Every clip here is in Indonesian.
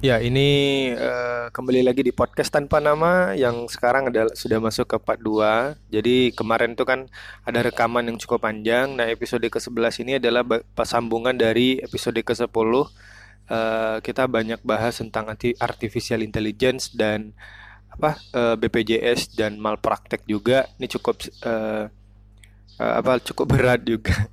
Ya, ini uh, kembali lagi di podcast tanpa nama yang sekarang adalah sudah masuk ke part 2. Jadi kemarin itu kan ada rekaman yang cukup panjang. Nah, episode ke-11 ini adalah sambungan dari episode ke-10. Uh, kita banyak bahas tentang artificial intelligence dan apa uh, BPJS dan malpraktek juga. Ini cukup uh, uh, apa cukup berat juga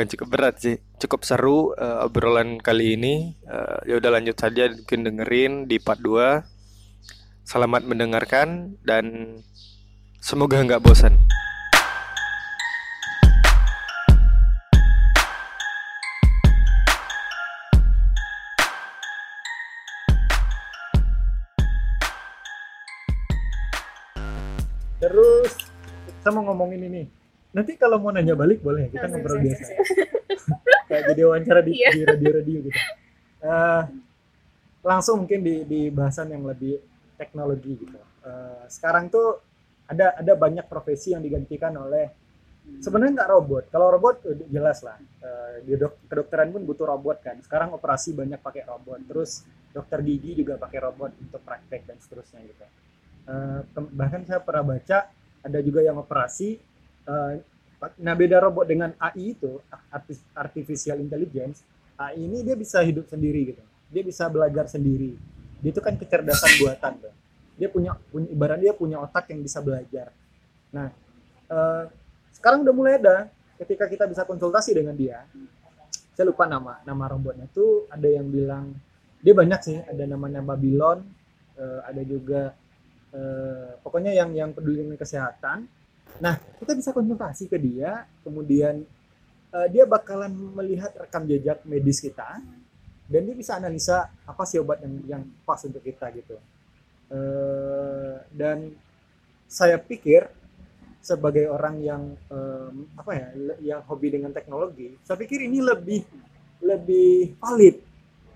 bukan cukup berat sih. Cukup seru uh, obrolan kali ini. Uh, ya udah lanjut saja mungkin dengerin di part 2 selamat mendengarkan dan semoga nggak bosan. Terus kita mau ngomongin ini nanti kalau mau nanya balik boleh. Kita oh, ngobrol biasa. kayak jadi wawancara di, yeah. di radio-radio gitu. Uh, langsung mungkin di, di bahasan yang lebih teknologi gitu. Uh, sekarang tuh ada ada banyak profesi yang digantikan oleh sebenarnya nggak robot. Kalau robot jelas lah. Uh, di dok kedokteran pun butuh robot kan. Sekarang operasi banyak pakai robot. Terus dokter gigi juga pakai robot untuk praktek dan seterusnya gitu. Uh, bahkan saya pernah baca ada juga yang operasi uh, nah beda robot dengan AI itu artificial intelligence AI ini dia bisa hidup sendiri gitu. Dia bisa belajar sendiri. Dia itu kan kecerdasan buatan tuh dia punya, punya ibarat dia punya otak yang bisa belajar. Nah uh, sekarang udah mulai ada ketika kita bisa konsultasi dengan dia saya lupa nama nama robotnya tuh ada yang bilang dia banyak sih ada namanya Babylon uh, ada juga uh, pokoknya yang yang peduli dengan kesehatan Nah, kita bisa konsultasi ke dia, kemudian uh, dia bakalan melihat rekam jejak medis kita, dan dia bisa analisa apa sih obat yang yang pas untuk kita gitu. Uh, dan saya pikir sebagai orang yang um, apa ya, yang hobi dengan teknologi, saya pikir ini lebih lebih valid.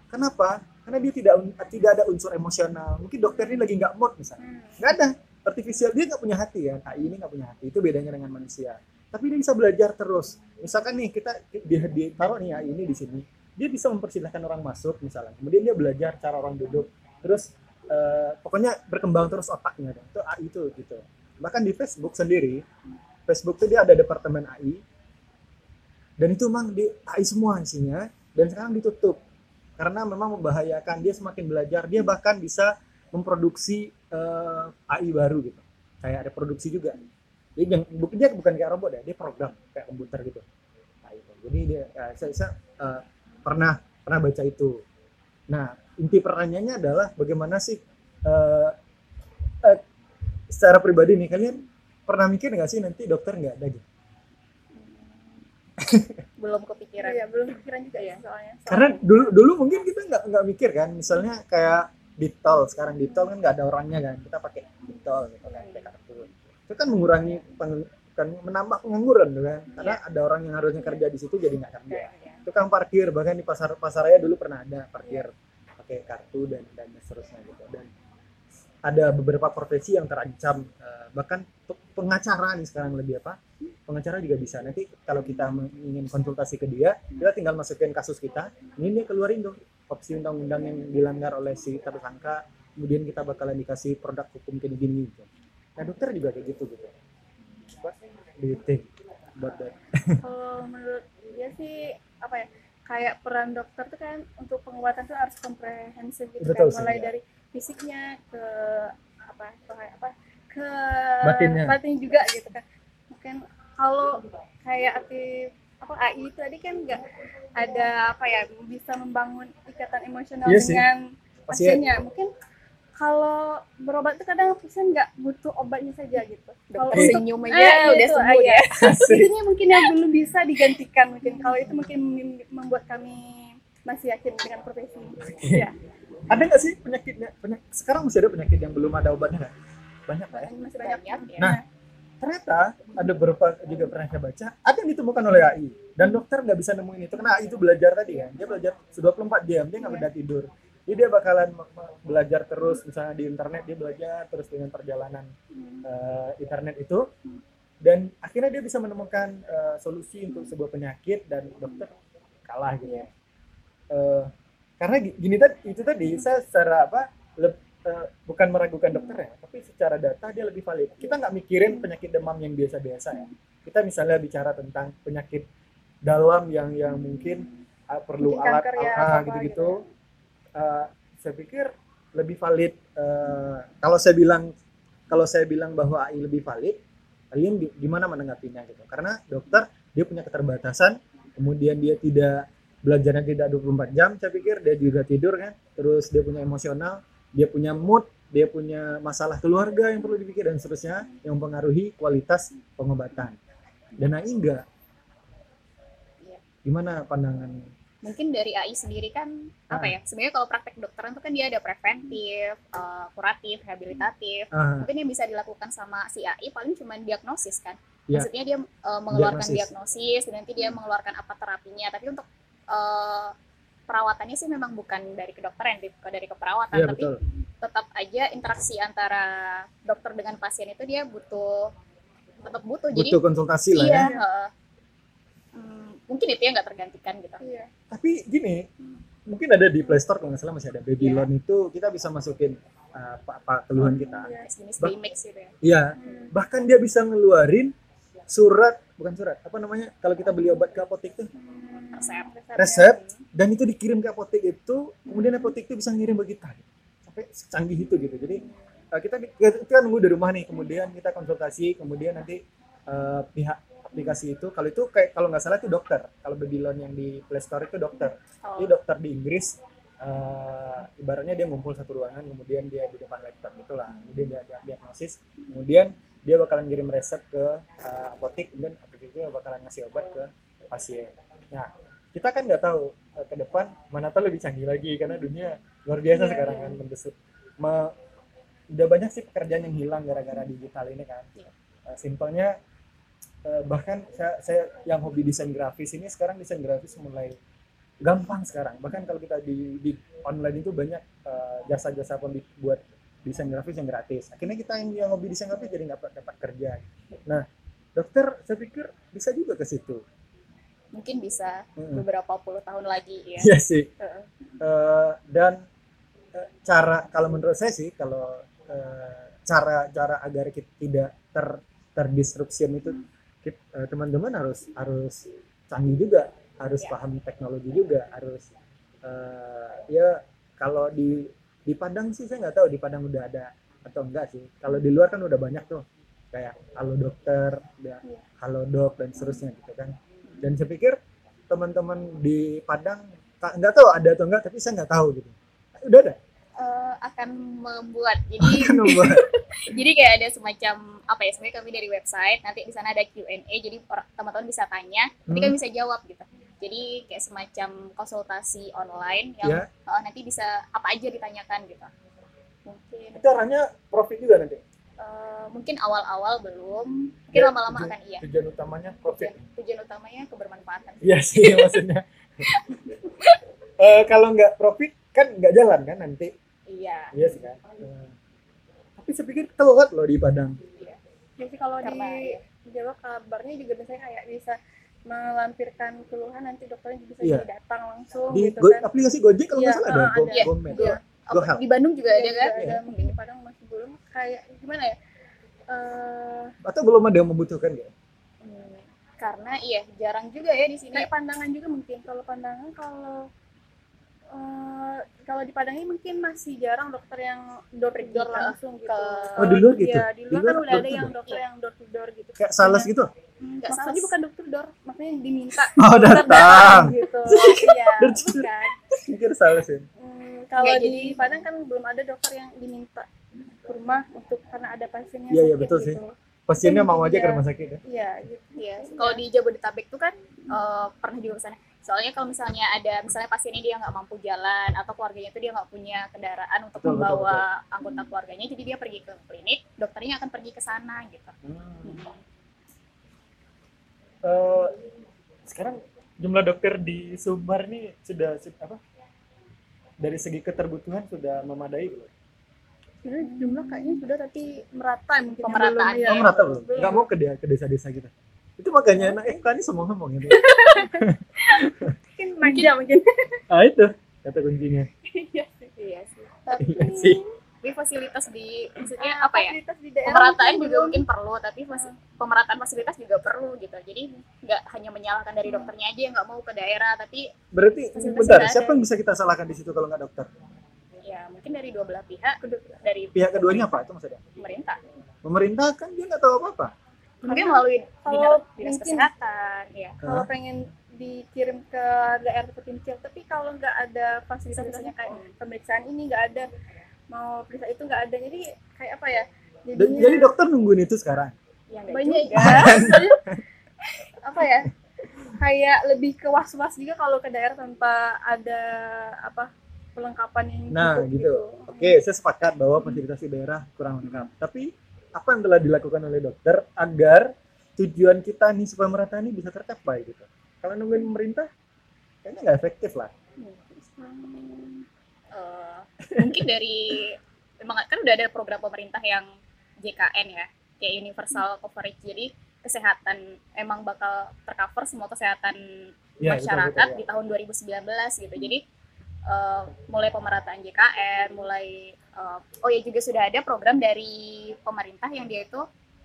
Kenapa? Karena dia tidak tidak ada unsur emosional. Mungkin dokter ini lagi nggak mood misalnya, nggak ada artificial dia nggak punya hati ya AI ini nggak punya hati itu bedanya dengan manusia. Tapi dia bisa belajar terus. Misalkan nih kita dia taruh nih AI ini di sini. Dia bisa mempersilahkan orang masuk misalnya. Kemudian dia belajar cara orang duduk. Terus uh, pokoknya berkembang terus otaknya. Dong itu AI itu gitu. Bahkan di Facebook sendiri Facebook itu dia ada departemen AI dan itu memang di AI semua isinya. Dan sekarang ditutup. Karena memang membahayakan. Dia semakin belajar. Dia bahkan bisa memproduksi uh, eh, AI baru gitu. Kayak ada produksi juga. Jadi yang dia bukan kayak robot ya dia program kayak komputer gitu. Nah, itu. jadi dia ya, saya, saya uh, pernah pernah baca itu. Nah inti pertanyaannya adalah bagaimana sih uh, uh, secara pribadi nih kalian pernah mikir nggak sih nanti dokter nggak ada gitu? Belum kepikiran. Ya belum kepikiran juga ya soalnya, soalnya. karena dulu dulu mungkin kita nggak nggak mikir kan. Misalnya kayak di tol. Sekarang di tol kan nggak ada orangnya kan. Kita pakai di tol gitu kan pakai kartu. Itu kan mengurangi kan menambah pengangguran gitu kan. Karena yeah. ada orang yang harusnya kerja di situ jadi nggak kerja. Yeah, itu kan parkir bahkan di pasar pasar raya dulu pernah ada parkir yeah. pakai kartu dan dan seterusnya gitu. Dan ada beberapa profesi yang terancam uh, bahkan pengacara nih sekarang lebih apa pengacara juga bisa. Nanti kalau kita ingin konsultasi ke dia kita tinggal masukin kasus kita ini dia keluarin dong opsi undang-undang yang dilanggar oleh si tersangka kemudian kita bakalan dikasih produk hukum kayak gini gitu nah dokter juga kayak gitu gitu about that kalau menurut dia sih apa ya kayak peran dokter tuh kan untuk pengobatan tuh harus komprehensif gitu Betul kan mulai sih, ya. dari fisiknya ke apa apa ke batinnya. batin juga gitu kan mungkin kalau kayak aktif apa AI tadi kan nggak ada apa ya bisa membangun ikatan emosional iya dengan pasiennya mungkin kalau berobat itu kadang pasien nggak butuh obatnya saja gitu. Kalau senyum aja eh, udah gitu, sembuh ya. Ini mungkin yang belum bisa digantikan mungkin. Kalau itu mungkin membuat kami masih yakin dengan profesi. Okay. Ya. Ada nggak sih penyakitnya? Penyakit, sekarang masih ada penyakit yang belum ada obatnya? Banyak lah ya. Masih banyak, ya. Nah, ternyata ada beberapa juga pernah saya baca ada yang ditemukan oleh AI dan dokter nggak bisa nemuin itu. Karena AI itu belajar tadi kan dia belajar 24 jam dia nggak yeah. tidur. Jadi dia bakalan belajar terus misalnya di internet dia belajar terus dengan perjalanan uh, internet itu. Dan akhirnya dia bisa menemukan uh, solusi untuk sebuah penyakit dan dokter kalah gitu. Uh, karena gini tadi itu tadi saya secara apa uh, bukan meragukan dokter ya tapi secara data dia lebih valid. Kita nggak mikirin penyakit demam yang biasa-biasa ya. Kita misalnya bicara tentang penyakit dalam yang yang mungkin uh, perlu mungkin alat ya, ah, gitu-gitu. gitu. uh, saya pikir lebih valid uh, kalau saya bilang kalau saya bilang bahwa AI lebih valid kalian gimana menanggapinya gitu. Karena dokter dia punya keterbatasan kemudian dia tidak belajarnya tidak 24 jam saya pikir dia juga tidur kan terus dia punya emosional dia punya mood dia punya masalah keluarga yang perlu dipikir dan seterusnya yang mempengaruhi kualitas pengobatan dan AI enggak iya. gimana pandangan mungkin dari AI sendiri kan ah. apa ya sebenarnya kalau praktek dokteran itu kan dia ada preventif uh, kuratif rehabilitatif ah. mungkin yang bisa dilakukan sama si AI paling cuma diagnosis kan ya. maksudnya dia uh, mengeluarkan diagnosis. diagnosis dan nanti dia mengeluarkan apa terapinya tapi untuk uh, perawatannya sih memang bukan dari kedokteran dari keperawatan ya, tapi betul. tetap aja interaksi antara dokter dengan pasien itu dia butuh tetap butuh, butuh jadi konsultasi lah iya, ya uh, hmm, mungkin itu ya nggak tergantikan gitu iya. tapi gini hmm. mungkin ada di Play Store kalau nggak salah masih ada Babylon yeah. itu kita bisa masukin uh, apa, apa keluhan kita yeah, jenis bah gitu ya iya hmm. bahkan dia bisa ngeluarin surat bukan surat apa namanya kalau kita beli obat ke apotek tuh resep. Resep dan itu dikirim ke apotek itu kemudian apotek itu bisa ngirim ke kita. Sampai canggih itu gitu. Jadi uh, kita kita nunggu di rumah nih kemudian kita konsultasi kemudian nanti uh, pihak aplikasi itu kalau itu kayak kalau nggak salah itu dokter. Kalau Babylon yang di Play Store itu dokter. Oh. jadi dokter di Inggris uh, ibaratnya dia ngumpul satu ruangan kemudian dia di depan laptop itulah kemudian dia, dia diagnosis kemudian dia bakalan kirim resep ke uh, apotek dan apotek itu bakalan ngasih obat ke pasien. Nah, kita kan nggak tahu uh, ke depan mana tahu lebih canggih lagi karena dunia luar biasa yeah, sekarang yeah. kan mendesut. Ma, udah banyak sih pekerjaan yang hilang gara-gara digital ini kan. Yeah. Uh, simpelnya uh, bahkan saya, saya yang hobi desain grafis ini sekarang desain grafis mulai gampang sekarang. Bahkan kalau kita di, di online itu banyak jasa-jasa uh, pun buat desain grafis yang gratis akhirnya kita yang yang hobi desain grafis jadi nggak dapat kerja nah dokter saya pikir bisa juga ke situ mungkin bisa hmm. beberapa puluh tahun lagi. Ya iya sih. Uh. Uh, dan uh, cara kalau menurut saya sih kalau uh, cara cara agar kita tidak ter terdisrupsi itu teman-teman uh, harus harus canggih juga harus yeah. paham teknologi juga harus uh, ya kalau di di Padang sih saya nggak tahu di Padang udah ada atau enggak sih. Kalau di luar kan udah banyak tuh kayak halo dokter ya, halo dok dan seterusnya gitu kan dan saya pikir teman-teman di Padang nggak tahu ada atau enggak tapi saya nggak tahu gitu udah ada uh, akan membuat jadi akan membuat. jadi kayak ada semacam apa ya sebenarnya kami dari website nanti di sana ada Q&A jadi teman-teman bisa tanya nanti hmm. kami bisa jawab gitu jadi kayak semacam konsultasi online yang yeah. Iya. uh, nanti bisa apa aja ditanyakan gitu mungkin itu arahnya profit juga nanti uh, mungkin awal-awal belum. Mungkin ya, lama-lama akan iya. tujuan utamanya profit. Tujuan, tujuan utamanya kebermanfaatan. Iya sih maksudnya. Uh, kalau nggak profit kan nggak jalan kan nanti. Iya. Iya sih kan? Uh, tapi saya pikir telat loh di Padang. Iya. Jadi kalau Karena, di Jawa kabarnya juga biasanya kayak bisa melampirkan keluhan nanti dokternya bisa iya. datang langsung di gitu kan. aplikasi Gojek kalau nggak iya, salah ada, go, ada. Go, iya. Go, go di Bandung juga ada kan ada, mungkin di Padang masih belum kayak gimana ya uh, atau belum ada yang membutuhkan ya hmm, karena iya jarang juga ya di sini kayak pandangan juga mungkin kalau pandangan kalau Uh, kalau di Padang ini mungkin masih jarang dokter yang door to door langsung gitu. Oh di luar gitu? Ya, di luar, di luar kan udah ada yang dokter yang door to door gitu. Kayak sales gitu? Enggak, maksudnya bukan dokter door, maksudnya diminta. Oh datang. gitu. Iya, bukan. Pikir sales ya? Kalau di Padang kan belum ada dokter yang diminta ke rumah untuk karena ada pasiennya Iya, iya betul gitu. sih. Pasiennya mau aja ke rumah sakit ya? Iya, gitu. Iya. Kalau di Jabodetabek tuh kan uh, pernah juga sana soalnya kalau misalnya ada misalnya pasien ini dia nggak mampu jalan atau keluarganya itu dia nggak punya kendaraan untuk betul, membawa betul, betul. anggota keluarganya jadi dia pergi ke klinik dokternya akan pergi ke sana gitu hmm. Hmm. Uh, sekarang jumlah dokter di Sumbar ini sudah apa dari segi keterbutuhan sudah memadai belum? Sebenarnya jumlah kayaknya sudah tapi merata mungkin pemerataan. ya. Oh, merata belum? Nggak mau ke, ke desa-desa kita? itu makanya anak FK ini semua ngomong ini mungkin manja mungkin. Ah itu. Kata kuncinya. Iya sih iya sih. Tapi iya sih tapi fasilitas di maksudnya apa ya? di pemerataan juga mungkin perlu tapi fas, pemerataan fasilitas juga perlu gitu. Jadi nggak hanya menyalahkan dari dokternya aja yang nggak mau ke daerah tapi berarti bentar siapa yang bisa kita salahkan di situ kalau nggak dokter? Ya mungkin dari dua belah pihak. Dari pihak keduanya apa itu maksudnya? Pemerintah. Pemerintah kan dia nggak tahu apa apa mungkin melalui dinas, dinas kesehatan ya. kalau pengen dikirim ke daerah terpencil tapi kalau nggak ada fasilitasnya. kayak pemeriksaan ini nggak ada mau periksa itu nggak ada. Jadi kayak apa ya Jadinya, jadi dokter nungguin itu sekarang? Ya, banyak juga. apa ya kayak lebih ke was was juga kalau ke daerah tanpa ada apa perlengkapan yang nah cukup, gitu. gitu. Oke saya sepakat bahwa fasilitas di daerah kurang lengkap. Tapi apa yang telah dilakukan oleh dokter agar tujuan kita nih supaya merata ini bisa tercapai gitu? Kalau nungguin pemerintah kayaknya nggak efektif lah. Hmm uh, mungkin dari memang kan udah ada program pemerintah yang JKN ya kayak universal coverage jadi kesehatan emang bakal tercover semua kesehatan ya, masyarakat betul, betul, ya. di tahun 2019 gitu jadi uh, mulai pemerataan JKN mulai uh, oh ya juga sudah ada program dari pemerintah yang dia itu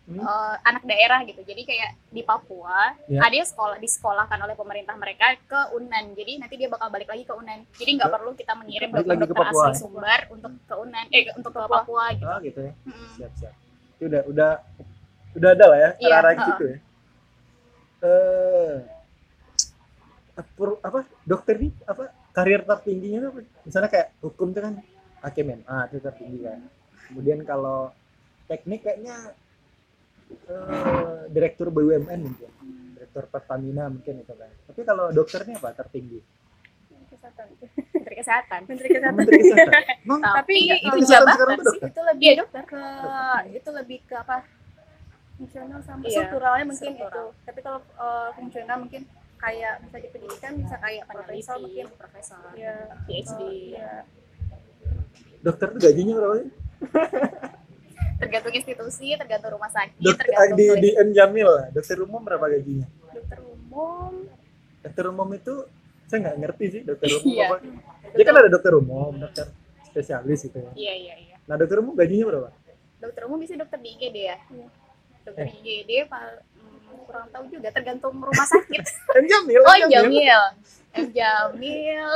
hmm. uh, anak daerah gitu. Jadi kayak di Papua yeah. ada sekolah disekolahkan oleh pemerintah mereka ke Unan. Jadi nanti dia bakal balik lagi ke Unan. Jadi nggak perlu kita mengirim dokter, dokter asli Sumbar untuk ke Unan, eh untuk ke Papua gitu. Oh gitu ya. Hmm. Siap siap. Itu udah udah udah ada lah ya cara yeah, uh, gitu ya. Eh uh, apa dokter nih apa karir tertingginya apa? Misalnya kayak hukum tuh kan hakim ah itu tertinggi kan. Kemudian kalau teknik kayaknya uh, direktur BUMN mungkin. Direktur Pertamina mungkin itu kan. Tapi kalau dokternya apa? Tertinggi? Kesehatan. Menteri kesehatan. Menteri kesehatan. Menteri kesehatan. Emang, tapi itu jabatan sih itu lebih ya, dokter. ke itu lebih ke apa? Fungsional sama iya, strukturalnya mungkin struktural. itu tapi kalau uh, fungsional mungkin kayak bisa di pendidikan bisa kayak profesor mungkin. Profesor. Ya, PhD uh, ya. dokter tuh gajinya berapa sih tergantung institusi tergantung rumah sakit dokter, tergantung di di N Jamil dokter umum berapa gajinya? Dokter umum. Dokter umum itu saya nggak ngerti sih dokter umum iya. apa. Dia kan ada dokter umum dokter spesialis gitu ya. Iya iya iya. Nah dokter umum gajinya berapa? Dokter umum bisa dokter di IGD ya. Iya. dokter eh. IGD hmm, kurang tahu juga tergantung rumah sakit. N Jamil oh N Jamil N Jamil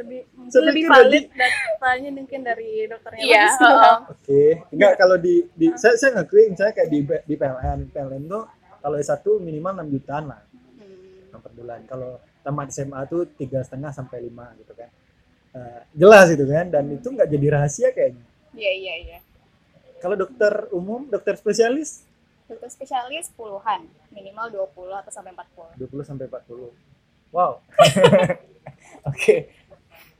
lebih lebih valid datanya mungkin dari dokternya iya uh, oke okay. enggak kalau di, di uh. saya saya ngakuin saya kayak di di PLN PLN tuh kalau satu minimal enam jutaan lah. Hmm. per bulan. Kalau tamat SMA tuh tiga setengah sampai lima gitu kan. Uh, jelas itu kan dan itu nggak jadi rahasia kayaknya. Iya iya iya. Kalau dokter umum dokter spesialis? Dokter spesialis puluhan minimal 20 atau sampai 40 20 sampai 40 wow. Oke. okay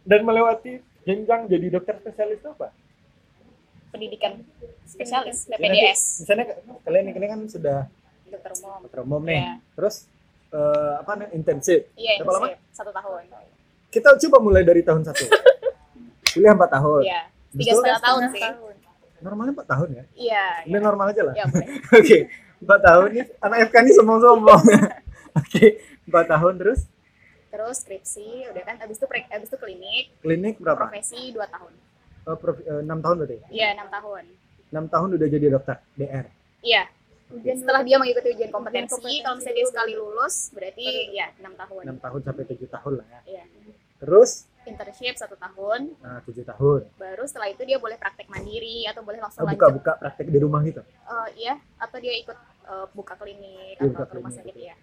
dan melewati jenjang jadi dokter spesialis itu apa? Pendidikan spesialis PPDS. Ya, misalnya kalian ini kan sudah dokter umum. Dokter umum nih. Yeah. Terus uh, apa nih intensif? Iya, Berapa lama? Satu tahun. Kita coba mulai dari tahun satu. Kuliah empat tahun. Iya. Tiga setengah tahun sih. Normalnya empat tahun ya? Iya. Ini ya. normal aja lah. Iya boleh. Oke, empat tahun nih anak FK ini sombong-sombong. Oke, empat tahun terus? Terus skripsi udah kan abis itu abis itu klinik. Klinik berapa? Profesi dua tahun. Oh, prof, uh, tahun berarti iya enam tahun. Enam tahun udah jadi dokter DR iya. Ujian setelah dia mengikuti ujian kompetensi, kompetensi. kalau misalnya dia sekali lulus berarti Betul. ya enam tahun. Enam tahun sampai tujuh tahun lah ya. Iya. terus? Internship satu tahun. Nah tujuh tahun. Baru setelah itu dia boleh praktek mandiri atau boleh langsung oh, buka lanjut. buka praktek di rumah gitu? Uh, iya atau dia ikut uh, buka klinik dia atau buka rumah sakit ya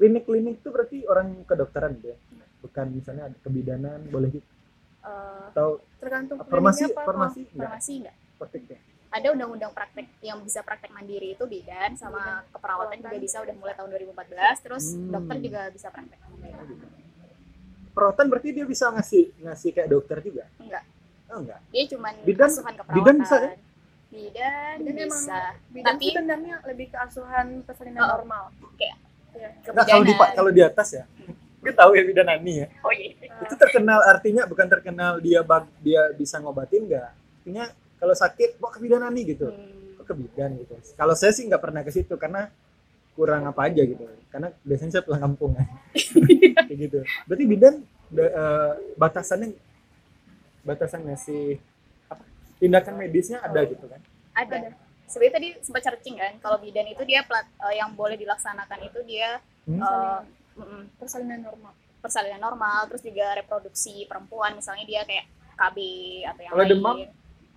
klinik-klinik itu berarti orang kedokteran gitu ya? Bukan misalnya ada kebidanan boleh gitu? Uh, atau tergantung farmasi apa, farmasi enggak farmasi enggak praktek ya? Ada undang-undang praktek yang bisa praktek mandiri itu bidan sama keperawatan juga bisa udah mulai tahun 2014 terus hmm. dokter juga bisa praktek. Perawatan berarti dia bisa ngasih ngasih kayak dokter juga? Enggak. Oh enggak. Dia cuma bidan asuhan keperawatan bidan bisa ya? bidan, bidan bisa. bidan tapi tendangnya lebih ke asuhan persalinan oh, normal. Kayak ya. Nah, kalau di kalau di atas ya. Gue tahu ya bidanani ya? Oh, iya. itu terkenal artinya bukan terkenal dia bag, dia bisa ngobatin nggak? Artinya kalau sakit kok ke bidanani gitu? Hmm. kok ke bidan gitu? Kalau saya sih nggak pernah ke situ karena kurang apa aja gitu. Karena biasanya saya pulang kampung kan. Kayak gitu. Berarti bidan uh, batasannya batasan ngasih apa tindakan medisnya ada gitu kan? Ada, ada. Sebenarnya tadi sempat searching kan kalau bidan itu dia plat, uh, yang boleh dilaksanakan itu dia hmm? uh, persalinan normal. Persalinan normal terus juga reproduksi perempuan misalnya dia kayak KB atau yang kalau lain. demam?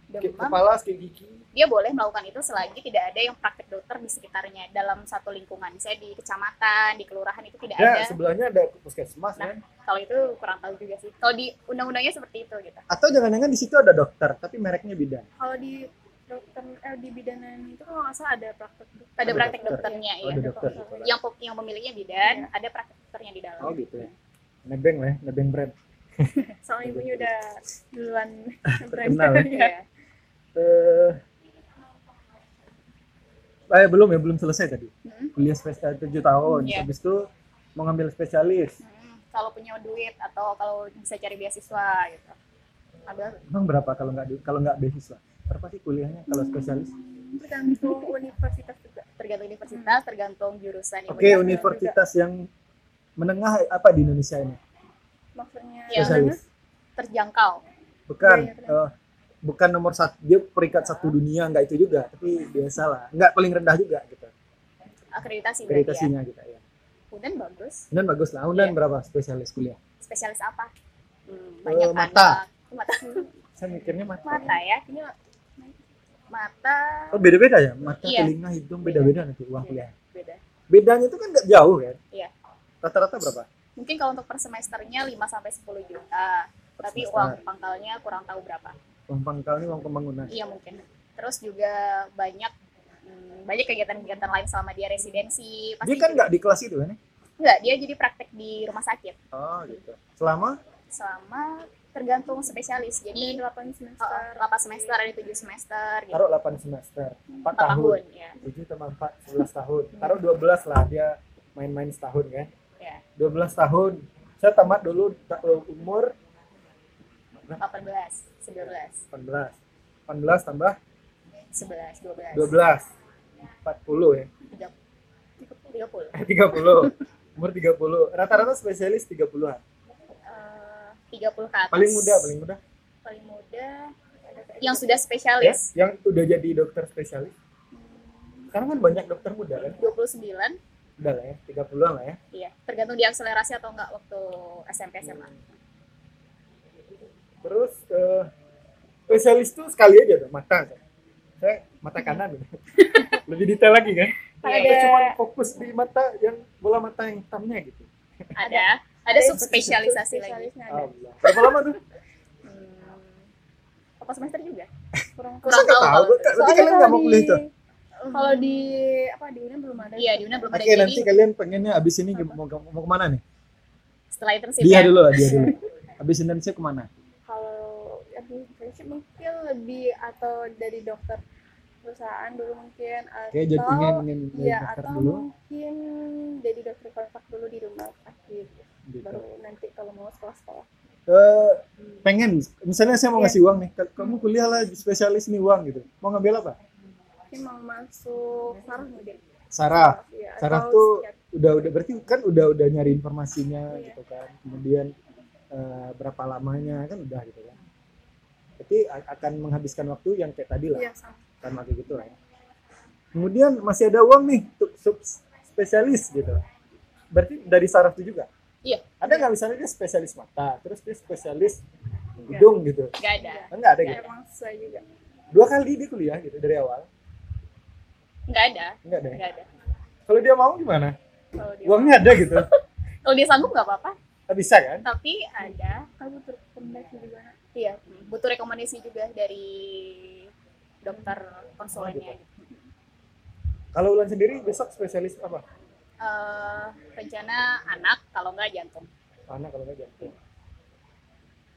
Demam. kepala sakit gigi? Dia boleh melakukan itu selagi tidak ada yang praktek dokter di sekitarnya dalam satu lingkungan. Saya di kecamatan di kelurahan itu tidak ya, ada. sebelahnya ada puskesmas nah, kan? kalau itu kurang tahu juga sih. Kalau di undang-undangnya seperti itu gitu. Atau jangan-jangan di situ ada dokter tapi mereknya bidan? Kalau di dokter eh, di bidanan itu kalau nggak salah ada praktek dokter. ada praktek dokter. dokternya oh, ya ada dokter. yang yang pemiliknya bidan ya. ada praktek dokternya di dalam oh gitu ya nebeng lah ya nebeng brand soalnya ibunya udah duluan terkenal ya. Uh, eh belum ya belum selesai tadi hmm. kuliah spesial tujuh tahun yeah. habis itu mau ngambil spesialis hmm. kalau punya duit atau kalau bisa cari beasiswa gitu ambil emang berapa kalau nggak kalau nggak beasiswa berapa sih kuliahnya kalau spesialis? Tergantung universitas juga. Tergantung universitas tergantung jurusan oke okay, universitas juga. yang menengah apa di Indonesia ini? maksudnya spesialis. terjangkau. Bukan ya, ya, uh, bukan nomor satu. Dia peringkat satu dunia nggak itu juga tapi biasa lah nggak paling rendah juga gitu. Akreditasi ya? akreditasinya ya. gitu ya Udan bagus. Udan bagus lah. Udan yeah. berapa spesialis kuliah? Spesialis apa? Hmm, banyak uh, mata. Mata. Saya mikirnya mata. Mata ya ini mata. Oh beda beda ya? Mata iya. telinga hidung beda. beda nanti uang kuliah. beda. Bedanya itu kan nggak jauh kan iya. Rata-rata berapa? Mungkin kalau untuk per semesternya 5 sampai sepuluh juta. Per tapi semester. uang pangkalnya kurang tahu berapa. Uang pangkal ini uang pembangunan. Iya mungkin. Terus juga banyak hmm, banyak kegiatan-kegiatan lain selama dia residensi. Pasti dia kan nggak di kelas itu kan? Nggak dia jadi praktek di rumah sakit. Oh gitu. Selama? Selama tergantung spesialis. Jadi 8 semester. Uh, 8 semester ada 7 semester gitu. taruh 8 semester. 4, 4 tahun, tahun ya. 7 tambah 4 11 tahun. Hmm. taruh 12 lah dia main-main setahun kan? Ya. 12 tahun. Saya tamat dulu umur 18 11 18 18 tambah 11 12 12 40 ya? 30 eh 30 umur 30 rata-rata spesialis 30-an uh, 30 ke atas. Paling muda paling muda. Paling muda yang sudah spesialis. ya, yang udah jadi dokter spesialis. Hmm. sekarang kan banyak dokter muda kan? 29 udah lah ya 30-an lah ya. Iya tergantung diakselerasi atau enggak waktu SMP SMA hmm. Terus uh, spesialis tuh sekali aja tuh mata saya mata kanan. Lebih detail lagi kan? Ada cuma fokus di mata yang bola mata yang hitamnya gitu. Ada ada subspesialisasi lagi. ada. berapa lama tuh? Hmm, apa semester juga? Kurang kurang tahu, tahu. berarti kalian nggak mau kuliah itu kalau di apa di UNER belum ada. Iya di UNER belum ada oke nanti kalian pengennya abis ini mau mau ke mana nih? Setelah internship dia ya? dulu dia dulu. Abis internship ke mana? Internship mungkin lebih atau dari dokter perusahaan dulu mungkin atau Oke, jadi ingin, ingin ya atau dulu. mungkin jadi dokter kontak dulu di rumah sakit gitu. baru nanti kalau mau sekolah-sekolah. Uh, pengen. Misalnya saya mau yeah. ngasih uang nih kamu kuliah lah spesialis nih uang gitu. Mau ngambil apa? Mungkin mau masuk saraf mungkin. Saraf. Ya, saraf tuh udah udah berarti kan udah udah nyari informasinya yeah. gitu kan. Kemudian uh, berapa lamanya kan udah gitu kan. Berarti akan menghabiskan waktu yang kayak tadi lah. Iya, sama kayak gitu lah ya. kemudian masih ada uang nih untuk sub spesialis gitu. Berarti dari saraf itu juga iya. Ada nggak misalnya dia spesialis mata terus dia spesialis hidung gitu? Nggak ada. Nggak ada gitu? emang saya juga. Dua kali dia kuliah gitu dari awal. Nggak ada. Nggak ada nggak ada. Kalau dia mau gimana? Uangnya mau. ada gitu? Kalau dia sanggup nggak apa-apa. Bisa kan? Tapi ada. Kalau terkoneksi juga. Iya butuh rekomendasi juga dari dokter konsulennya oh, gitu. kalau Ulan sendiri besok spesialis apa uh, rencana anak kalau nggak jantung. Anak kalau nggak jantung.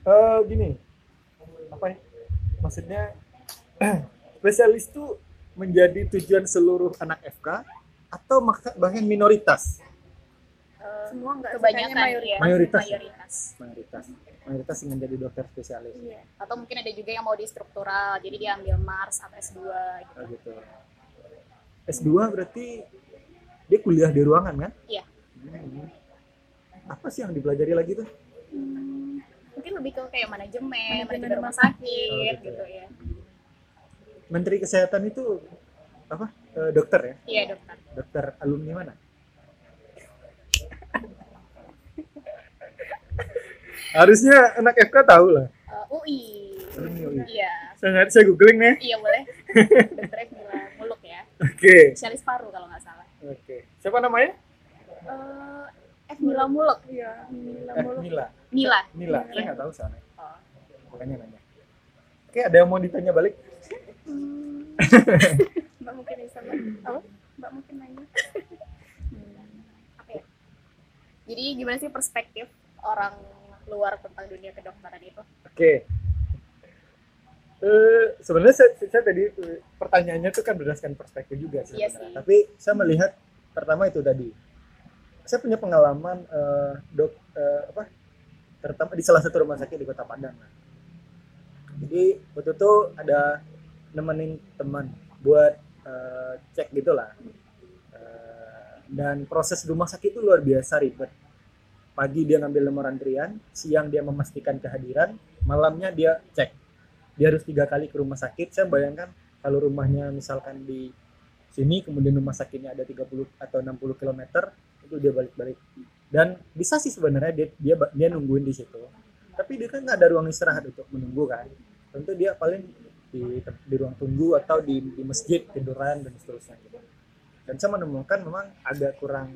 Uh, gini apa ya? Maksudnya spesialis itu menjadi tujuan seluruh anak FK atau bahkan minoritas? Semua nggak kebanyakan. mayoritas. Ya. mayoritas. Mayoritas. Mayoritas. Mayoritas ingin jadi dokter spesialis. Iya. atau mungkin ada juga yang mau di struktural jadi dia ambil Mars atau S2 gitu. Oh, gitu. S2 berarti dia kuliah di ruangan kan? Iya. Hmm. apa sih yang dipelajari lagi tuh? Hmm, mungkin lebih ke kayak manajemen manajemen rumah sakit. oh, gitu, gitu ya. Menteri kesehatan itu apa? E, dokter ya? Iya dokter. Dokter alumni mana? Harusnya anak FK tahu lah. Uh, eh, UI UI iya. Saya saya googling nih. Iya boleh. Dokter Mila Muluk ya. Oke. Okay. spesialis paru kalau nggak salah oke okay. Siapa namanya uh, F Mila Muluk iya Mila Muluk Mila Mila Mila saya nggak tahu soalnya oh. makanya nanya oke okay, ada yang mau ditanya balik hmm. mbak mungkin bisa apa mbak mungkin nanya hmm. apa ya jadi gimana sih perspektif orang luar tentang dunia kedokteran itu? Oke. Okay. Uh, sebenarnya saya, saya tadi pertanyaannya itu kan berdasarkan perspektif juga sih. Iya sih. Tapi saya melihat pertama itu tadi. Saya punya pengalaman uh, dok uh, apa? Terutama di salah satu rumah sakit di Kota Padang. Jadi waktu itu ada nemenin teman buat uh, cek gitulah. Uh, dan proses rumah sakit itu luar biasa ribet pagi dia ngambil nomor antrian siang dia memastikan kehadiran malamnya dia cek dia harus tiga kali ke rumah sakit saya bayangkan kalau rumahnya misalkan di sini kemudian rumah sakitnya ada 30 atau 60 km itu dia balik-balik dan bisa sih sebenarnya dia dia dia nungguin di situ tapi dia kan nggak ada ruang istirahat untuk menunggu kan tentu dia paling di di ruang tunggu atau di, di masjid tiduran dan seterusnya gitu. dan saya menemukan memang agak kurang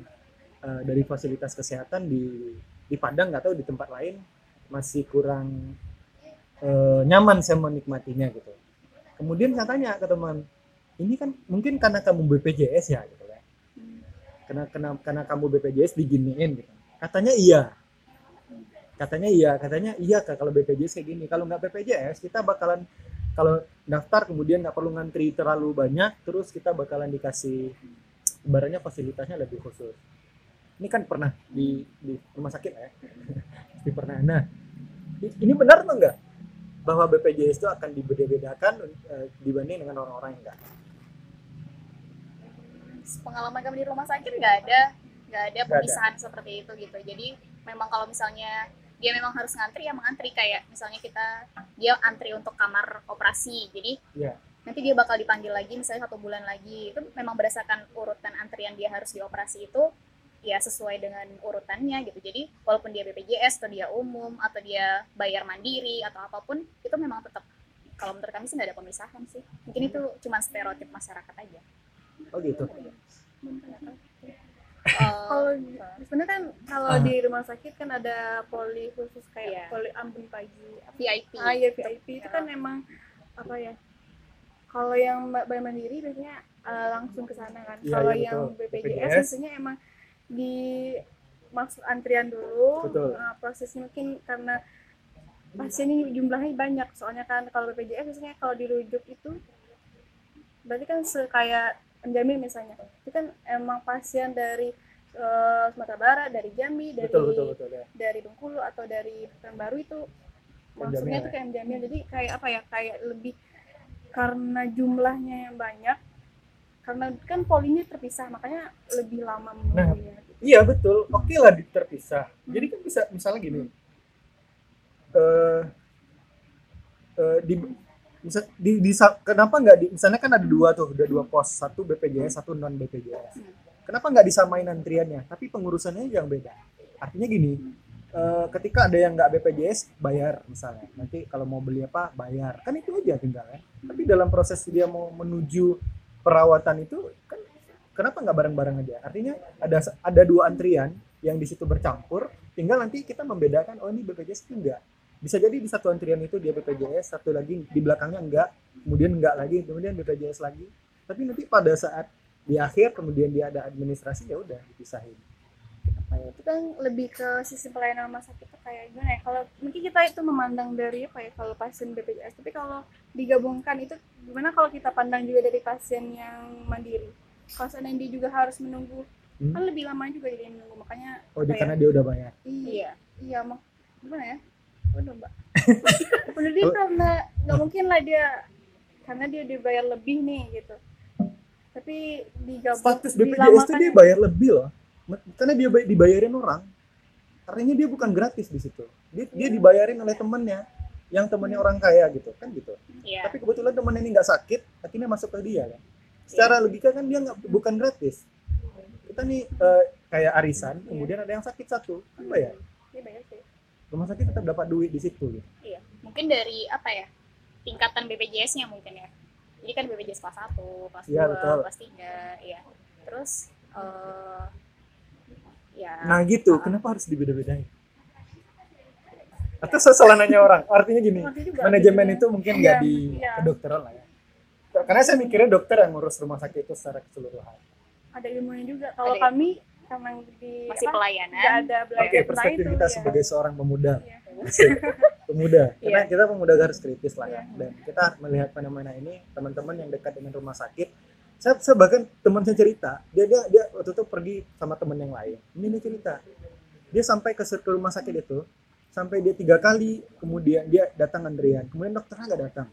uh, dari fasilitas kesehatan di di Padang tahu di tempat lain masih kurang uh, nyaman saya menikmatinya gitu. Kemudian saya tanya ke teman, ini kan mungkin karena kamu BPJS ya gitu kan. Karena karena karena kamu BPJS diginiin gitu. Katanya iya. Katanya iya, katanya iya kak kalau BPJS kayak gini. Kalau nggak BPJS kita bakalan kalau daftar kemudian nggak perlu ngantri terlalu banyak, terus kita bakalan dikasih ibaratnya fasilitasnya lebih khusus ini kan pernah di di rumah sakit ya pasti pernah nah ini benar atau enggak bahwa BPJS itu akan dibeda-bedakan uh, dibanding dengan orang-orang yang enggak pengalaman kami di rumah sakit nggak ada nggak ada pemisahan ada. seperti itu gitu. Jadi memang kalau misalnya dia memang harus ngantri ya mengantri. Kayak misalnya kita dia antri untuk kamar operasi. Jadi yeah. nanti dia bakal dipanggil lagi misalnya satu bulan lagi. Itu memang berdasarkan urutan antrian dia harus dioperasi itu ya sesuai dengan urutannya gitu. Jadi walaupun dia BPJS atau dia umum atau dia bayar mandiri atau apa pun itu memang tetap kalau menurut kami sih nggak ada pemisahan sih. Mungkin itu cuma stereotip masyarakat aja oh gitu. Kalau sebenarnya kan kalau uh. di rumah sakit kan ada poli khusus kayak yeah. poli ambun pagi VIP ah ya VIP itu kan emang apa ya kalau yang bayar mandiri biasanya uh, langsung ke sana kan. Yeah, kalau yeah, yang BPJS, BPJS biasanya emang di maksud antrian dulu Betul. Nah, prosesnya mungkin karena pasien ini jumlahnya banyak. Soalnya kan kalau BPJS biasanya kalau dirujuk itu berarti kan kayak penjamin misalnya itu kan emang pasien dari uh, Sumatera Barat dari Jambi dari betul, betul, betul, ya. dari Bengkulu atau dari Pekanbaru itu maksudnya itu ya. kayak penjamin jadi kayak apa ya kayak lebih karena jumlahnya yang banyak karena kan polinya terpisah makanya lebih lama nah, iya betul oke okay lah terpisah hmm. jadi kan bisa misalnya gini uh, uh, di di, di kenapa nggak di misalnya kan ada dua tuh ada dua pos satu BPJS satu non BPJS kenapa nggak disamain antriannya? Tapi pengurusannya yang beda. Artinya gini uh, ketika ada yang nggak BPJS bayar misalnya. Nanti kalau mau beli apa bayar. Kan itu aja tinggal ya. Tapi dalam proses dia mau menuju perawatan itu kan kenapa nggak bareng-bareng aja? Artinya ada ada dua antrian yang di situ bercampur, tinggal nanti kita membedakan oh ini BPJS itu enggak. Bisa jadi di satu antrian itu dia BPJS, satu lagi di belakangnya enggak, kemudian enggak lagi, kemudian BPJS lagi. Tapi nanti pada saat di akhir kemudian dia ada administrasi ya udah dipisahin. Apa ya itu kan lebih ke sisi pelayanan rumah sakit kayak gimana ya? Kalau mungkin kita itu memandang dari apa ya kalau pasien BPJS tapi kalau digabungkan itu gimana kalau kita pandang juga dari pasien yang mandiri? Kalau seandainya dia juga harus menunggu hmm? kan lebih lama juga dia menunggu makanya oh di karena dia udah bayar iya iya mau gimana ya udah mbak. Bener dia karena nggak mungkin lah dia karena dia dibayar lebih nih gitu. Tapi digabung status BPJS itu dia bayar lebih loh. Karena dia dibayarin orang. Artinya dia bukan gratis di situ. Dia, dia dibayarin oleh temennya. Yang temennya orang kaya gitu. Kan gitu. Yeah. tapi kebetulan temennya ini nggak sakit akhirnya masuk ke dia kan. Secara yeah. logika kan dia nggak bukan gratis. Kita nih uh, kayak arisan yeah. kemudian ada yang sakit satu. Kan bayar yeah, rumah sakit tetap dapat duit di situ gitu. Iya mungkin dari apa ya tingkatan BPJS-nya mungkin ya. Jadi kan BPJS kelas 1, kelas ya, 2, betul. kelas 3 ya terus uh, ya. Nah gitu. Uh, kenapa harus dibeda-bedain? Atau salah nanya orang? Artinya gini manajemen itu mungkin nggak iya, di iya. kedokteran lah ya. Karena saya mikirnya dokter yang ngurus rumah sakit itu secara keseluruhan. Ada ilmunya juga. Kalau kami emang di masih apa, pelayanan. Ada oke okay, perspektif kita ya. sebagai seorang pemuda. Iya. pemuda. Karena yeah. kita pemuda garis kritis lah ya. Dan kita melihat fenomena ini teman-teman yang dekat dengan rumah sakit saya, saya bahkan teman saya cerita dia dia dia waktu itu pergi sama teman yang lain. Ini nih cerita. Dia sampai ke, ke rumah sakit itu sampai dia tiga kali kemudian dia datang antrian. Kemudian dokternya nggak datang.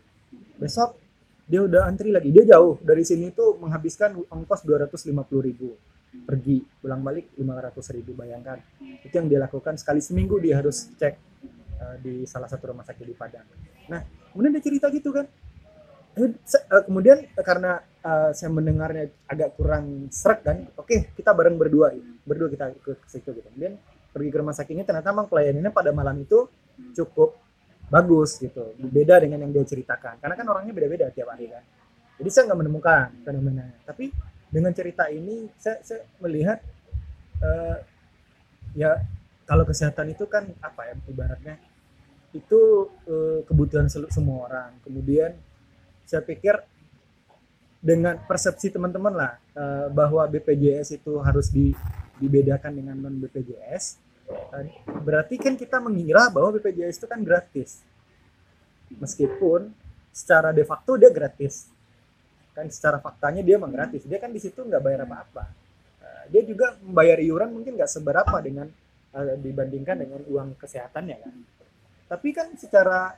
Besok dia udah antri lagi. Dia jauh. Dari sini tuh menghabiskan ongkos dua ratus lima puluh ribu pergi pulang balik lima ratus ribu bayangkan. Itu yang dia lakukan sekali seminggu dia harus cek uh, di salah satu rumah sakit di Padang. Nah kemudian dia cerita gitu kan. Uh, kemudian uh, karena uh, saya mendengarnya agak kurang serak kan oke okay, kita bareng berdua berdua kita ke situ gitu. Kemudian pergi ke rumah sakitnya ternyata memang pelayanannya pada malam itu cukup bagus gitu. Beda dengan yang dia ceritakan. Karena kan orangnya beda-beda tiap hari kan. Jadi saya nggak menemukan fenomenanya tapi dengan cerita ini saya, saya melihat uh, ya kalau kesehatan itu kan apa ya ibaratnya itu uh, kebutuhan semua orang. Kemudian saya pikir dengan persepsi teman-teman lah uh, bahwa BPJS itu harus di, dibedakan dengan non BPJS uh, berarti kan kita mengira bahwa BPJS itu kan gratis. Meskipun secara de facto dia gratis kan secara faktanya dia memang gratis. Dia kan di situ nggak bayar apa-apa. Uh, dia juga membayar iuran mungkin nggak seberapa dengan uh, dibandingkan dengan uang kesehatannya kan. Tapi kan secara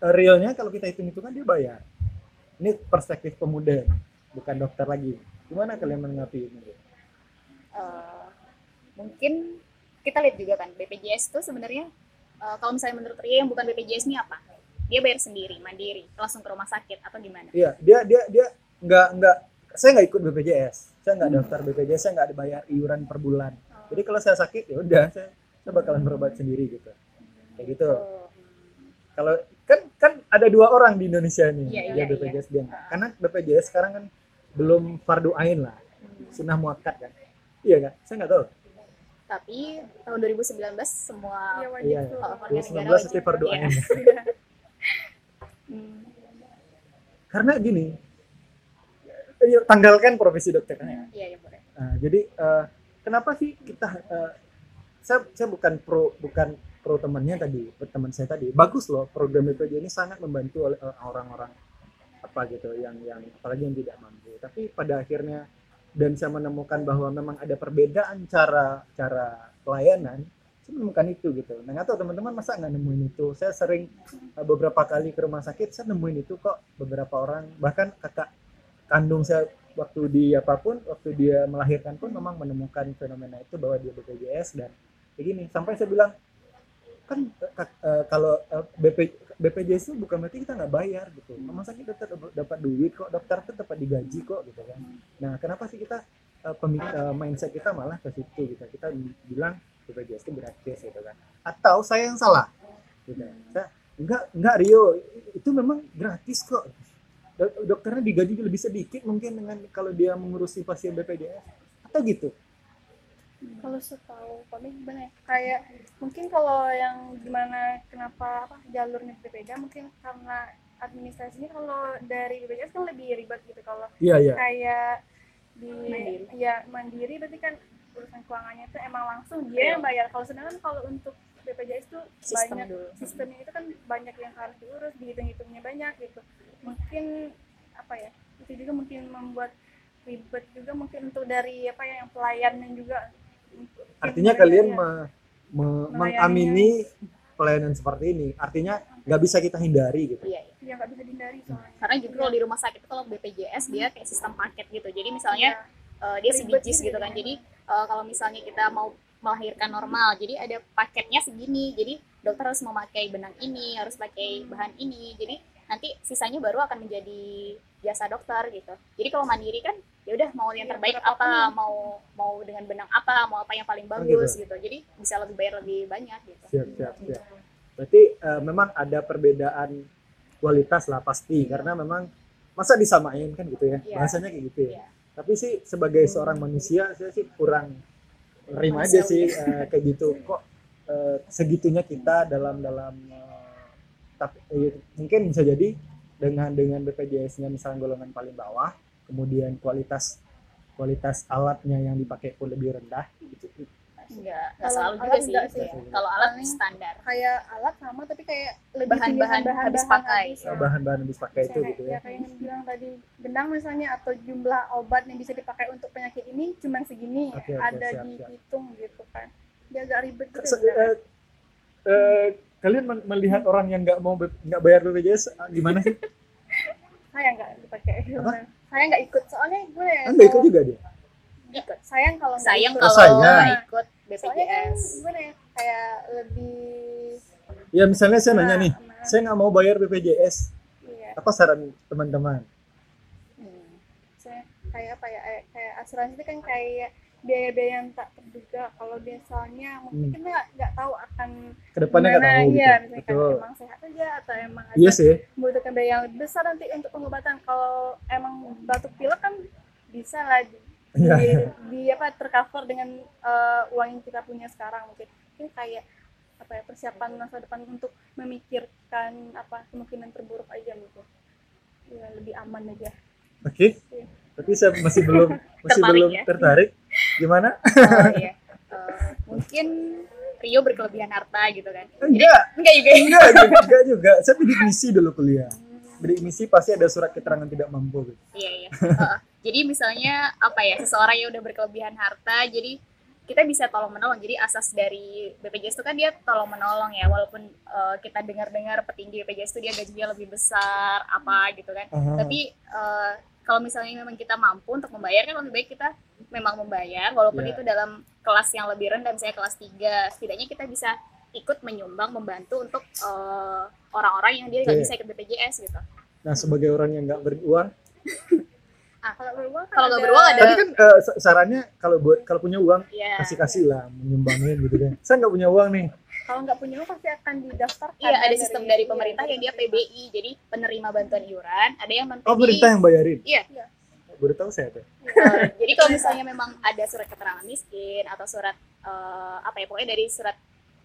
uh, realnya kalau kita hitung itu kan dia bayar. Ini perspektif pemuda bukan dokter lagi. Gimana kalian menanggapi ini? Uh, mungkin kita lihat juga kan BPJS itu sebenarnya uh, kalau misalnya menurut Ria yang bukan BPJS ini apa dia bayar sendiri mandiri langsung ke rumah sakit atau gimana iya dia dia dia nggak nggak saya nggak ikut BPJS saya nggak hmm. daftar BPJS saya nggak bayar iuran per bulan oh. jadi kalau saya sakit ya udah saya saya bakalan berobat sendiri gitu kayak gitu oh. kalau kan kan ada dua orang di Indonesia nih yeah, ya yeah, BPJS yeah. dia karena BPJS sekarang kan belum fardu ain lah hmm. sunnah muakat kan iya kan saya nggak tahu tapi tahun 2019 semua ya, wajib iya, warga negara wajib. fardu ain karena gini ya, tanggalkan profesi dokternya. Iya ya boleh. Nah, jadi uh, kenapa sih kita uh, saya saya bukan pro bukan pro temannya tadi teman saya tadi. Bagus loh program BPJ ini sangat membantu oleh uh, orang-orang apa gitu yang yang apalagi yang tidak mampu. Tapi pada akhirnya dan saya menemukan bahwa memang ada perbedaan cara cara pelayanan saya menemukan itu gitu. Nah nggak tahu teman-teman masa nggak nemuin itu? Saya sering uh, beberapa kali ke rumah sakit saya nemuin itu kok beberapa orang. Bahkan kakak kandung saya waktu di apa pun waktu dia melahirkan pun memang menemukan fenomena itu bahwa dia BPJS dan kayak gini. Sampai saya bilang kan uh, kalau uh, BP, BPJS itu bukan berarti kita nggak bayar gitu. Rumah sakit tetap dapat duit kok dokter tetap dapat digaji kok gitu kan. Nah kenapa sih kita uh, mindset kita malah ke situ gitu. Kita bilang BPJS itu gratis gitu kan. Atau saya yang salah? Gitu saya enggak enggak Rio. Itu memang gratis kok. Dokternya digaji lebih sedikit mungkin dengan kalau dia mengurusi pasien BPJS atau gitu? Kalau setahu kami gimana ya? Kayak mungkin kalau yang gimana kenapa apa jalurnya berbeda mungkin karena administrasinya kalau dari BPJS kan lebih ribet gitu. Kalau iya, iya. kayak di mandiri. ya mandiri berarti kan urusan keuangannya itu emang langsung dia iya. yang bayar. Kalau sedangkan kalau untuk BPJS itu Sistem banyak dulu. sistemnya itu kan banyak yang harus diurus dihitung-hitungnya banyak gitu. Mungkin apa ya itu juga mungkin membuat ribet juga mungkin untuk dari apa ya yang pelayannya juga artinya kalian ya. me, me, mengamini pelayanan seperti ini. Artinya nggak bisa kita hindari gitu. Iya iya. Nggak bisa dihindari soalnya. Karena juga kalau di rumah sakit kalau BPJS dia kayak sistem paket gitu. Jadi misalnya ya uh, dia CBGs gitu kan. jadi uh, kalau misalnya kita mau melahirkan normal jadi ada paketnya segini. Jadi dokter harus memakai benang ini harus pakai bahan ini. Jadi nanti sisanya baru akan menjadi jasa dokter gitu. Jadi kalau mandiri kan ya udah mau yang iya, terbaik ya, apa mau mau dengan benang apa mau apa yang paling oh, bagus oh, gitu. gitu jadi bisa lebih bayar lebih banyak gitu. Siap siap siap. Berarti uh, memang ada perbedaan kualitas lah pasti. Karena memang masa disamain kan gitu ya? Yeah. bahasanya kayak gitu ya? Yeah. Tapi sih sebagai seorang manusia saya sih kurang terima aja sih uh, kayak gitu. Kok uh, segitunya kita dalam dalam uh, tapi uh, mungkin bisa jadi dengan dengan BPJS-nya misalnya golongan paling bawah kemudian kualitas kualitas alatnya yang dipakai pun lebih rendah enggak enggak selalu juga sih, sih. Ya. kalau alat standar. kayak alat sama tapi kayak lebih bahan-bahan bahan, habis pakai. oh, bahan-bahan habis pakai itu gitu ya, ya kayak yang bilang tadi benang misalnya atau jumlah obat yang bisa dipakai untuk penyakit ini cuma segini okay, okay, ada siap, dihitung siap. gitu kan. Dia agak ribet gitu Se uh, uh, kalian melihat orang yang nggak mau nggak bayar BPJS ah, gimana sih? Saya nggak dipakai. Saya nggak ikut soalnya gue ya nggak ikut juga dia ikut sayang kalau sayang kalau nggak ikut BPJS kan, gimana ya kayak lebih ya misalnya saya nanya nih nah. saya nggak mau bayar BPJS iya. apa saran teman-teman hmm. saya kayak apa ya kayak asuransi itu kan kayak biaya-biaya yang tak terduga kalau biasanya mungkin hmm. kita nggak tahu akan ke depannya nggak tahu iya gitu. misalnya Betul. emang sehat aja atau emang iya sih. membutuhkan biaya yang besar nanti untuk pengobatan kalau emang batuk pilek kan bisa lah di. Di, di apa tercover dengan uh, uang yang kita punya sekarang. Mungkin mungkin kayak apa ya persiapan masa depan untuk memikirkan apa kemungkinan terburuk aja gitu. Ya lebih aman aja. Oke. Okay. ya. tapi saya masih belum masih tertarik belum ya? tertarik. Gimana? Oh, iya. uh, mungkin Rio berkelebihan harta gitu kan. Enggak Jadi, enggak. juga enggak, enggak juga. Saya bidik misi dulu kuliah. Bidik misi pasti ada surat keterangan tidak mampu gitu. iya iya. uh, jadi misalnya apa ya seseorang yang udah berkelebihan harta jadi kita bisa tolong menolong jadi asas dari BPJS itu kan dia tolong menolong ya walaupun uh, kita dengar-dengar petinggi BPJS itu dia gajinya lebih besar apa gitu kan uh -huh. tapi uh, kalau misalnya memang kita mampu untuk membayar kan lebih baik kita memang membayar walaupun yeah. itu dalam kelas yang lebih rendah misalnya kelas 3 setidaknya kita bisa ikut menyumbang membantu untuk eh, orang-orang yang dia nggak yeah. bisa ikut BPJS gitu. Nah sebagai orang yang nggak beruang ah, kalau beruang kalau nggak beruang ada. Tadi kan uh, sarannya kalau buat kalau punya uang yeah. kasih kasih lah menyumbangin gitu kan. Saya nggak punya uang nih. Kalau nggak punya uang pasti akan didaftar iya ada sistem dari, pemerintah yang dia PBI jadi penerima bantuan iuran ada yang non oh pemerintah yang bayarin? Iya, iya. baru tahu saya tuh. Uh, jadi kalau misalnya memang ada surat keterangan miskin atau surat uh, apa ya pokoknya dari surat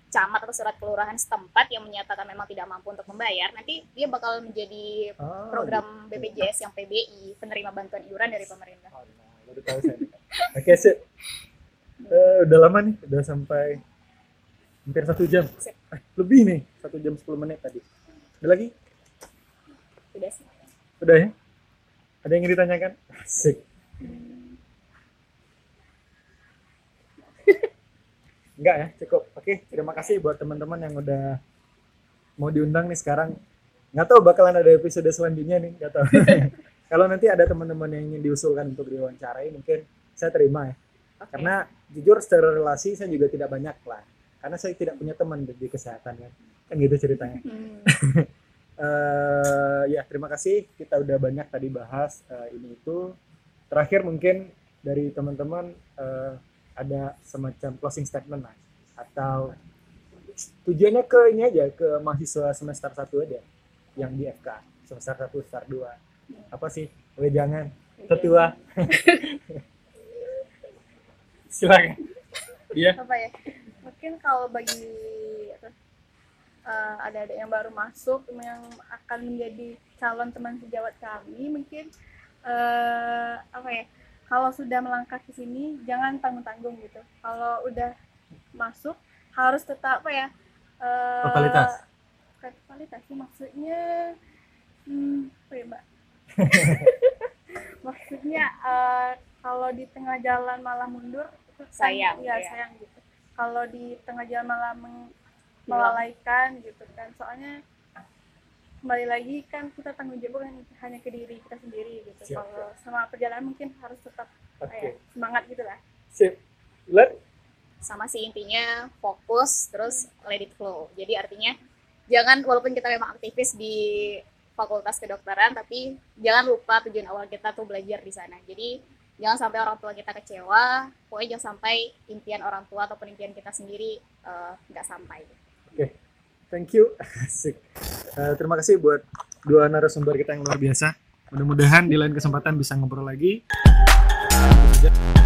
camat atau surat kelurahan setempat yang menyatakan memang tidak mampu untuk membayar, nanti dia bakal menjadi oh, program gitu. BPJS yang PBI, penerima bantuan iuran dari pemerintah. Oh, nah, baru tahu saya. Oke, sih. Uh, udah lama nih, udah sampai hampir satu jam eh, lebih nih satu jam sepuluh menit tadi ada lagi udah sih udah ya ada yang ingin ditanyakan asik enggak ya cukup. Oke terima kasih buat teman-teman yang udah mau diundang nih sekarang. Nggak tahu bakalan ada episode selanjutnya nih nggak tahu. Kalau nanti ada teman-teman yang ingin diusulkan untuk diwawancarai mungkin saya terima ya. Okay. karena jujur secara relasi saya juga tidak banyak lah. Karena saya tidak punya teman di kesehatan kan. Kan gitu ceritanya. Hmm. uh, ya terima kasih. Kita udah banyak tadi bahas uh, ini itu. Terakhir mungkin dari teman-teman uh, ada semacam closing statement lah. Atau tujuannya ke ini aja ke mahasiswa semester satu aja yang di FK semester satu semester dua. Apa sih? Jangan tetua. Silakan. Iya. Apa ya? Mungkin kalau bagi uh, ada-ada yang baru masuk yang akan menjadi calon teman sejawat kami mungkin uh, apa ya kalau sudah melangkah ke sini jangan tanggung-tanggung gitu. Kalau udah masuk harus tetap apa ya uh, totalitas totalitas sih maksudnya hmm, apa ya mbak? Maksudnya uh, kalau di tengah jalan malah mundur itu sayang ya, ya sayang gitu. Kalau di tengah jalan malah melalaikan gitu kan. Soalnya kembali lagi kan kita tanggung jawab kan hanya ke diri kita sendiri gitu Siap, kalau sama perjalanan mungkin harus tetap okay. kayak semangat gitu lah Sip. Let sama sih intinya fokus terus let it flow jadi artinya jangan walaupun kita memang aktivis di fakultas kedokteran tapi jangan lupa tujuan awal kita tuh belajar di sana jadi jangan sampai orang tua kita kecewa pokoknya jangan sampai impian orang tua ataupun impian kita sendiri eh, nggak uh, sampai okay. Thank you. Asik. Uh, terima kasih buat dua narasumber kita yang luar biasa. Mudah-mudahan di lain kesempatan bisa ngobrol lagi. uh,